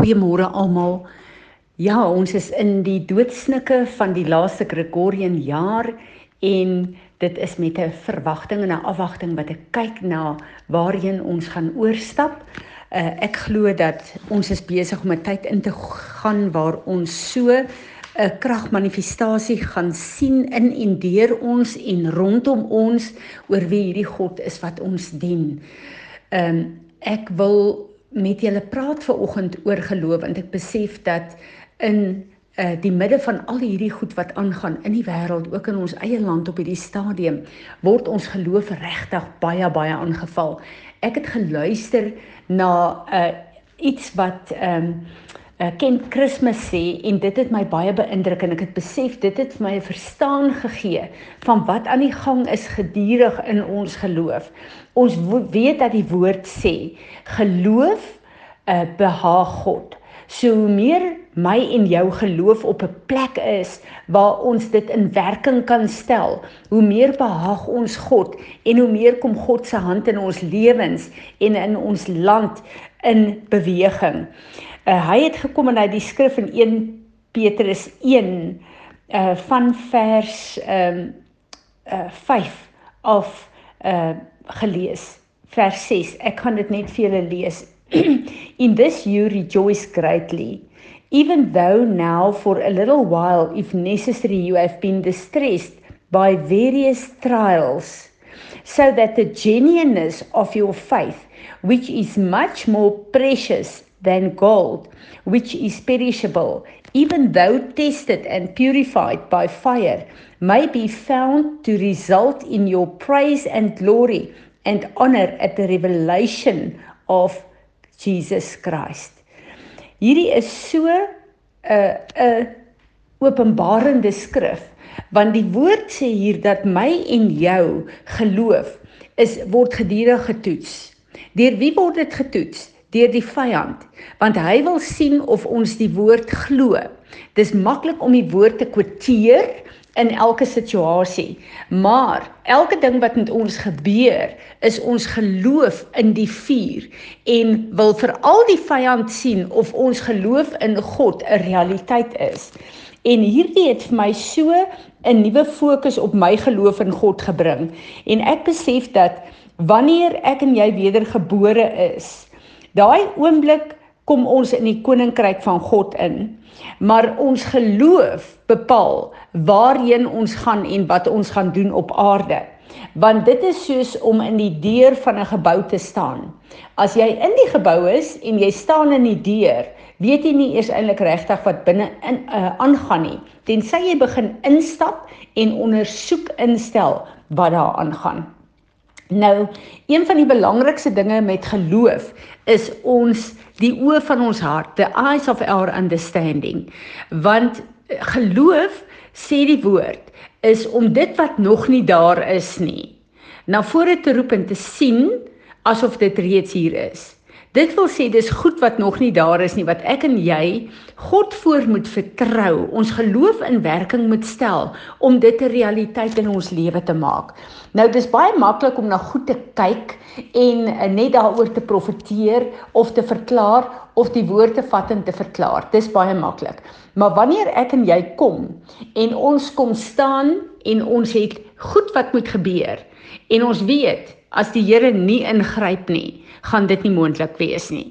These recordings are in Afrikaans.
Goeiemôre almal. Ja, ons is in die doodsnikke van die laaste Gregorian jaar en dit is met 'n verwagting en 'n afwagting wat ek kyk na waarheen ons gaan oorstap. Uh, ek glo dat ons is besig om 'n tyd in te gaan waar ons so 'n kragmanifestasie gaan sien in en deur ons en rondom ons oor wie hierdie God is wat ons dien. Ehm um, ek wil met julle praat ver oggend oor geloof want ek besef dat in uh, die midde van al hierdie goed wat aangaan in die wêreld ook in ons eie land op hierdie stadium word ons geloof regtig baie baie aangeval. Ek het geluister na uh, iets wat ehm um, uh, Ken Kersfees sê en dit het my baie beïndruk en ek het besef dit het vir my 'n verstaan gegee van wat aan die gang is gedurig in ons geloof. Ons weet dat die woord sê geloof uh, behaag God. So hoe meer my en jou geloof op 'n plek is waar ons dit in werking kan stel, hoe meer behaag ons God en hoe meer kom God se hand in ons lewens en in ons land in beweging. Uh, hy het gekom en hy die skrif in 1 Petrus 1 uh van vers ehm um, uh 5 of uh gelees. Vers 6 ek kan dit net vir julle lees. In this you rejoice greatly. Even though now for a little while if necessary you have been distressed by various trials so that the genuineness of your faith which is much more precious than gold, which is perishable, even though tested and purified by fire, may be found to result in your praise and glory and honor at the revelation of Jesus Christ. Hierdie is so 'n uh, 'n uh, openbarende skrif want die woord sê hier dat my en jou geloof is word gedurig getoets. Deur wie word dit getoets? Deur die vyand want hy wil sien of ons die woord glo. Dis maklik om die woord te kwoteer in elke situasie, maar elke ding wat met ons gebeur, is ons geloof in die vuur en wil veral die vyand sien of ons geloof in God 'n realiteit is. En hierdie het vir my so 'n nuwe fokus op my geloof in God gebring en ek besef dat wanneer ek en jy wedergebore is, Daai oomblik kom ons in die koninkryk van God in. Maar ons geloof bepaal waarheen ons gaan en wat ons gaan doen op aarde. Want dit is soos om in die deur van 'n gebou te staan. As jy in die gebou is en jy staan in die deur, weet jy nie eers eintlik regtig wat binne in uh, aangaan nie. Tensy jy begin instap en ondersoek instel wat daar aangaan. Nou, een van die belangrikste dinge met geloof is ons die oë van ons hart, the eyes of our understanding. Want geloof sê die woord is om dit wat nog nie daar is nie na vore te roep en te sien asof dit reeds hier is. Dit wil sê dis goed wat nog nie daar is nie wat ek en jy God voor moet vertrou, ons geloof in werking moet stel om dit 'n realiteit in ons lewe te maak. Nou dis baie maklik om na goed te kyk en eh, net daaroor te profeteer of te verklaar of die woord te vat en te verklaar. Dis baie maklik. Maar wanneer ek en jy kom en ons kom staan en ons het goed wat moet gebeur en ons weet as die Here nie ingryp nie, gaan dit nie moontlik wees nie.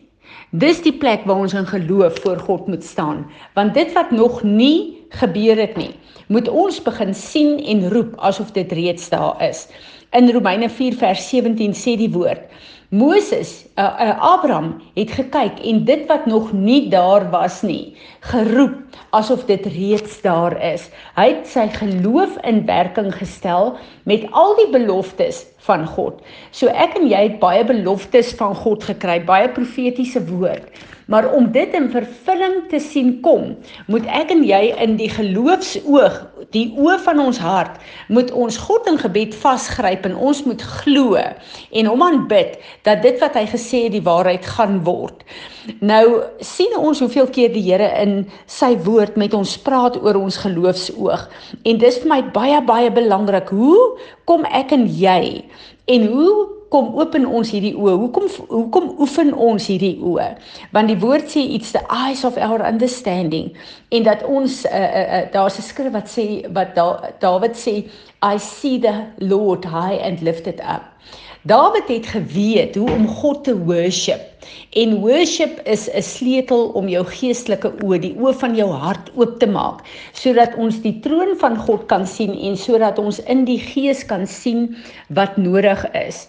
Dis die plek waar ons in geloof voor God moet staan, want dit wat nog nie gebeur het nie, moet ons begin sien en roep asof dit reeds daar is. In Romeine 4 vers 17 sê die woord: Moses, uh, uh, Abraham het gekyk en dit wat nog nie daar was nie, geroep asof dit reeds daar is. Hy het sy geloof in werking gestel met al die beloftes van God. So ek en jy het baie beloftes van God gekry, baie profetiese woord. Maar om dit in vervulling te sien kom, moet ek en jy in die geloofsoog, die oë van ons hart, moet ons God in gebed vasgryp en ons moet glo en hom aanbid dat dit wat hy gesê het die waarheid gaan word. Nou sien ons hoeveel keer die Here in sy woord met ons praat oor ons geloofsoog en dis vir my baie baie belangrik. Hoe kom ek en jy en hoe kom open ons hierdie oë? Hoekom hoekom oefen ons hierdie oë? Want die woord sê iets the eyes of our understanding en dat ons uh, uh, uh, daar's 'n skrif wat sê wat da, Dawid sê I see the Lord high and lifted up. Dawid het geweet hoe om God te worship. En worship is 'n sleutel om jou geestelike oë, die oë van jou hart oop te maak, sodat ons die troon van God kan sien en sodat ons in die gees kan sien wat nodig is.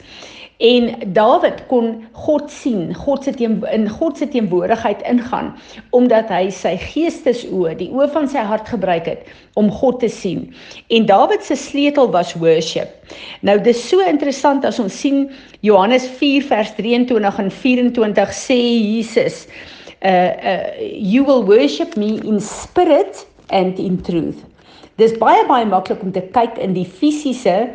En Dawid kon God sien, God se teen in God se teenwoordigheid ingaan omdat hy sy geestesoë, die oë van sy hart gebruik het om God te sien. En Dawid se sleutel was worship. Nou dis so interessant as ons sien Johannes 4 vers 23 en 24 sê Jesus uh uh you will worship me in spirit and in truth. Dis baie baie maklik om te kyk in die fisiese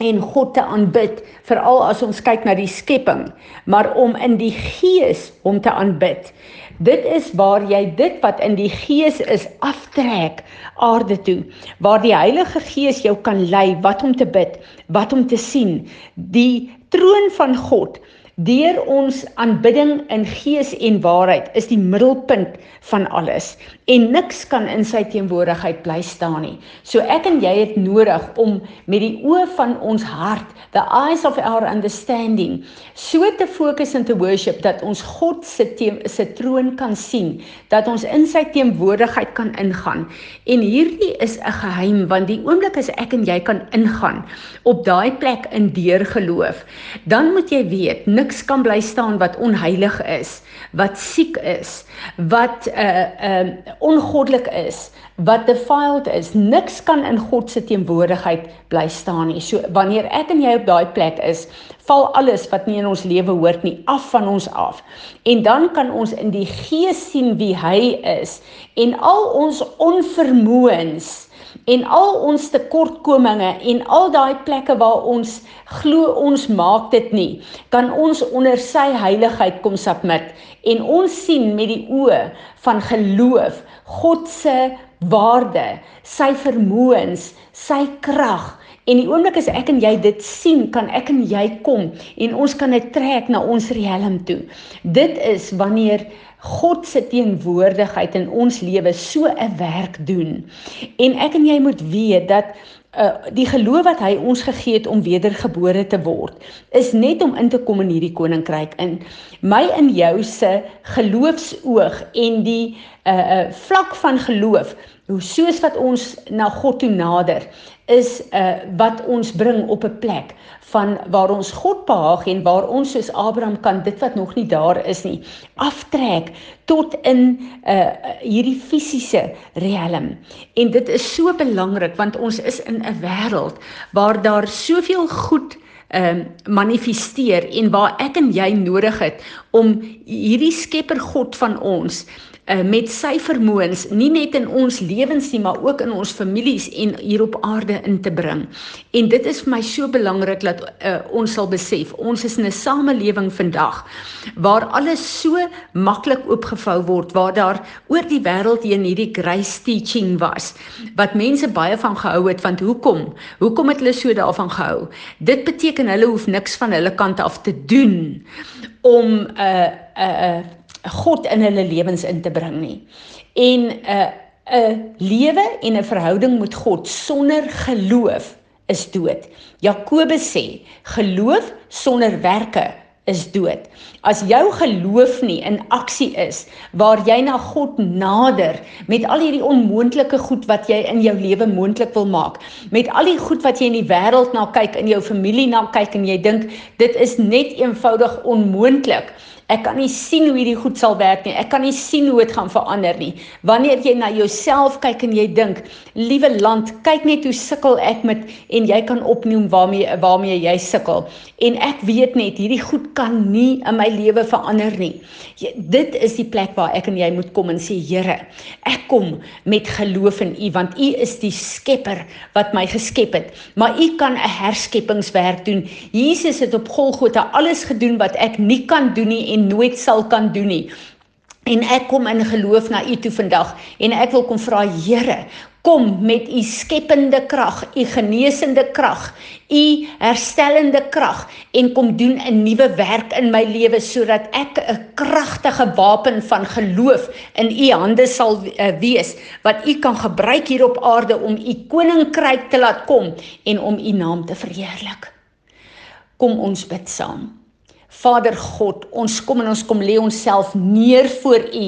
en God te aanbid veral as ons kyk na die skepping maar om in die gees hom te aanbid. Dit is waar jy dit wat in die gees is aftrek aarde toe waar die Heilige Gees jou kan lei wat om te bid wat om te sien. Die troon van God Deur ons aanbidding in gees en waarheid is die middelpunt van alles en niks kan in sy teenwoordigheid bly staan nie. So ek en jy het nodig om met die oë van ons hart, the eyes of our understanding, so te fokus en te worship dat ons God se se troon kan sien, dat ons in sy teenwoordigheid kan ingaan. En hierdie is 'n geheim want die oomblik as ek en jy kan ingaan op daai plek in deur geloof, dan moet jy weet, niks niks kan bly staan wat onheilig is, wat siek is, wat uh uh ongoddelik is, wat defiled is. Niks kan in God se teenwoordigheid bly staan nie. So wanneer ek en jy op daai plek is, val alles wat nie in ons lewe hoort nie af van ons af. En dan kan ons in die gees sien wie hy is en al ons onvermoëns en al ons tekortkominge en al daai plekke waar ons glo ons maak dit nie, kan ons onder sy heiligheid kom submit en ons sien met die oë van geloof God se waarde, sy vermoëns, sy krag. En die oomblik as ek en jy dit sien, kan ek en jy kom en ons kan dit trek na ons riem toe. Dit is wanneer God se teenwoordigheid in ons lewe so 'n werk doen. En ek en jy moet weet dat uh die geloof wat hy ons gegee het om wedergebore te word is net om in te kom in hierdie koninkryk in my en jou se geloofsoog en die uh uh vlak van geloof soos wat ons na God toe nader is uh wat ons bring op 'n plek van waar ons God behaag en waar ons soos Abraham kan dit wat nog nie daar is nie aftrek tot in uh hierdie fisiese riem. En dit is so belangrik want ons is in 'n wêreld waar daar soveel goed ehm um, manifesteer en waar ek en jy nodig het om hierdie skepper God van ons uh, met sy vermoëns nie net in ons lewens nie maar ook in ons families en hier op aarde in te bring. En dit is vir my so belangrik dat uh, ons sal besef ons is in 'n samelewing vandag waar alles so maklik oopgevou word waar daar oor die wêreld heen hierdie grace teaching was wat mense baie van gehou het want hoekom? Hoekom het hulle so daarvan gehou? Dit beteken hulle hoef niks van hulle kant af te doen om 'n uh, 'n uh, uh, God in hulle lewens in te bring nie. En 'n uh, 'n lewe en 'n verhouding met God sonder geloof is dood. Jakobus sê, geloof sonder werke is dood. As jou geloof nie in aksie is waar jy na God nader met al hierdie onmoontlike goed wat jy in jou lewe moontlik wil maak, met al die goed wat jy in die wêreld na kyk, in jou familie na kyk en jy dink dit is net eenvoudig onmoontlik Ek kan nie sien hoe hierdie goed sal werk nie. Ek kan nie sien hoe dit gaan verander nie. Wanneer jy na jouself kyk en jy dink, liewe land, kyk net hoe sukkel ek met en jy kan opnoem waarmee waarmee jy sukkel. En ek weet net hierdie goed kan nie in my lewe verander nie. Dit is die plek waar ek en jy moet kom en sê, Here, ek kom met geloof in U want U is die skepper wat my geskep het. Maar U kan 'n herskepingswerk doen. Jesus het op Golgotha alles gedoen wat ek nie kan doen nie en nooit sal kan doen nie. En ek kom in geloof na U toe vandag en ek wil kom vra Here, kom met u skepende krag, u genesende krag, u herstellende krag en kom doen 'n nuwe werk in my lewe sodat ek 'n kragtige wapen van geloof in u hande sal uh, wees wat u kan gebruik hier op aarde om u koninkryk te laat kom en om u naam te verheerlik. Kom ons bid saam. Vader God, ons kom en ons kom lê onsself neer voor U.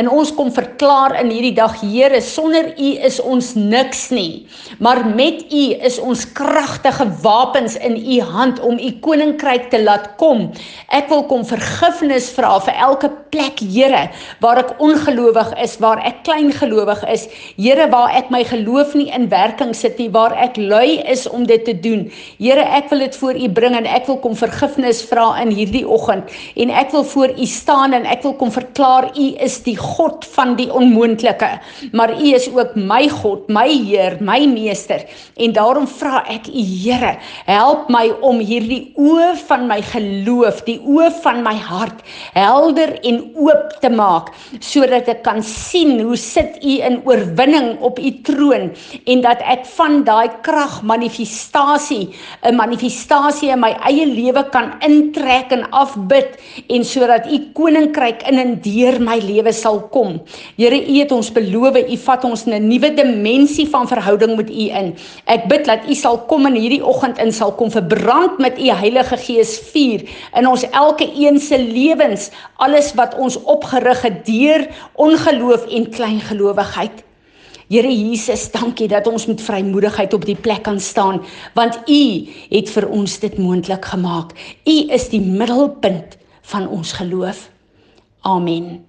En ons kom verklaar in hierdie dag, Here, sonder U is ons niks nie. Maar met U is ons kragtige wapens in U hand om U koninkryk te laat kom. Ek wil kom vergifnis vra vir elke plek, Here, waar ek ongelowig is, waar ek klein gelowig is. Here, waar ek my geloof nie in werking sit nie, waar ek lui is om dit te doen. Here, ek wil dit voor U bring en ek wil kom vergifnis vra in hierdie hierdie oggend. En ek wil voor u staan en ek wil kom verklaar u is die God van die onmoontlike. Maar u is ook my God my Heer my meester. En daarom vra ek u Here help my om hierdie oë van my geloof die oë van my hart helder en oop te maak sodat ek kan sien hoe sit u in oorwinning op u troon en dat ek van daai krag manifestasie 'n manifestasie in my eie lewe kan intrek en afbid en sodat u koninkryk in en deur my lewe sal kom. Here, u het ons beloof, u vat ons in 'n nuwe dimensie van verhouding met u in. Ek bid dat u sal kom in hierdie oggend in sal kom verbrand met u Heilige Gees vuur in ons elke een se lewens, alles wat ons opgerig het deur ongeloof en kleingelowigheid. Here Jesus, dankie dat ons met vrymoedigheid op die plek kan staan, want U het vir ons dit moontlik gemaak. U is die middelpunt van ons geloof. Amen.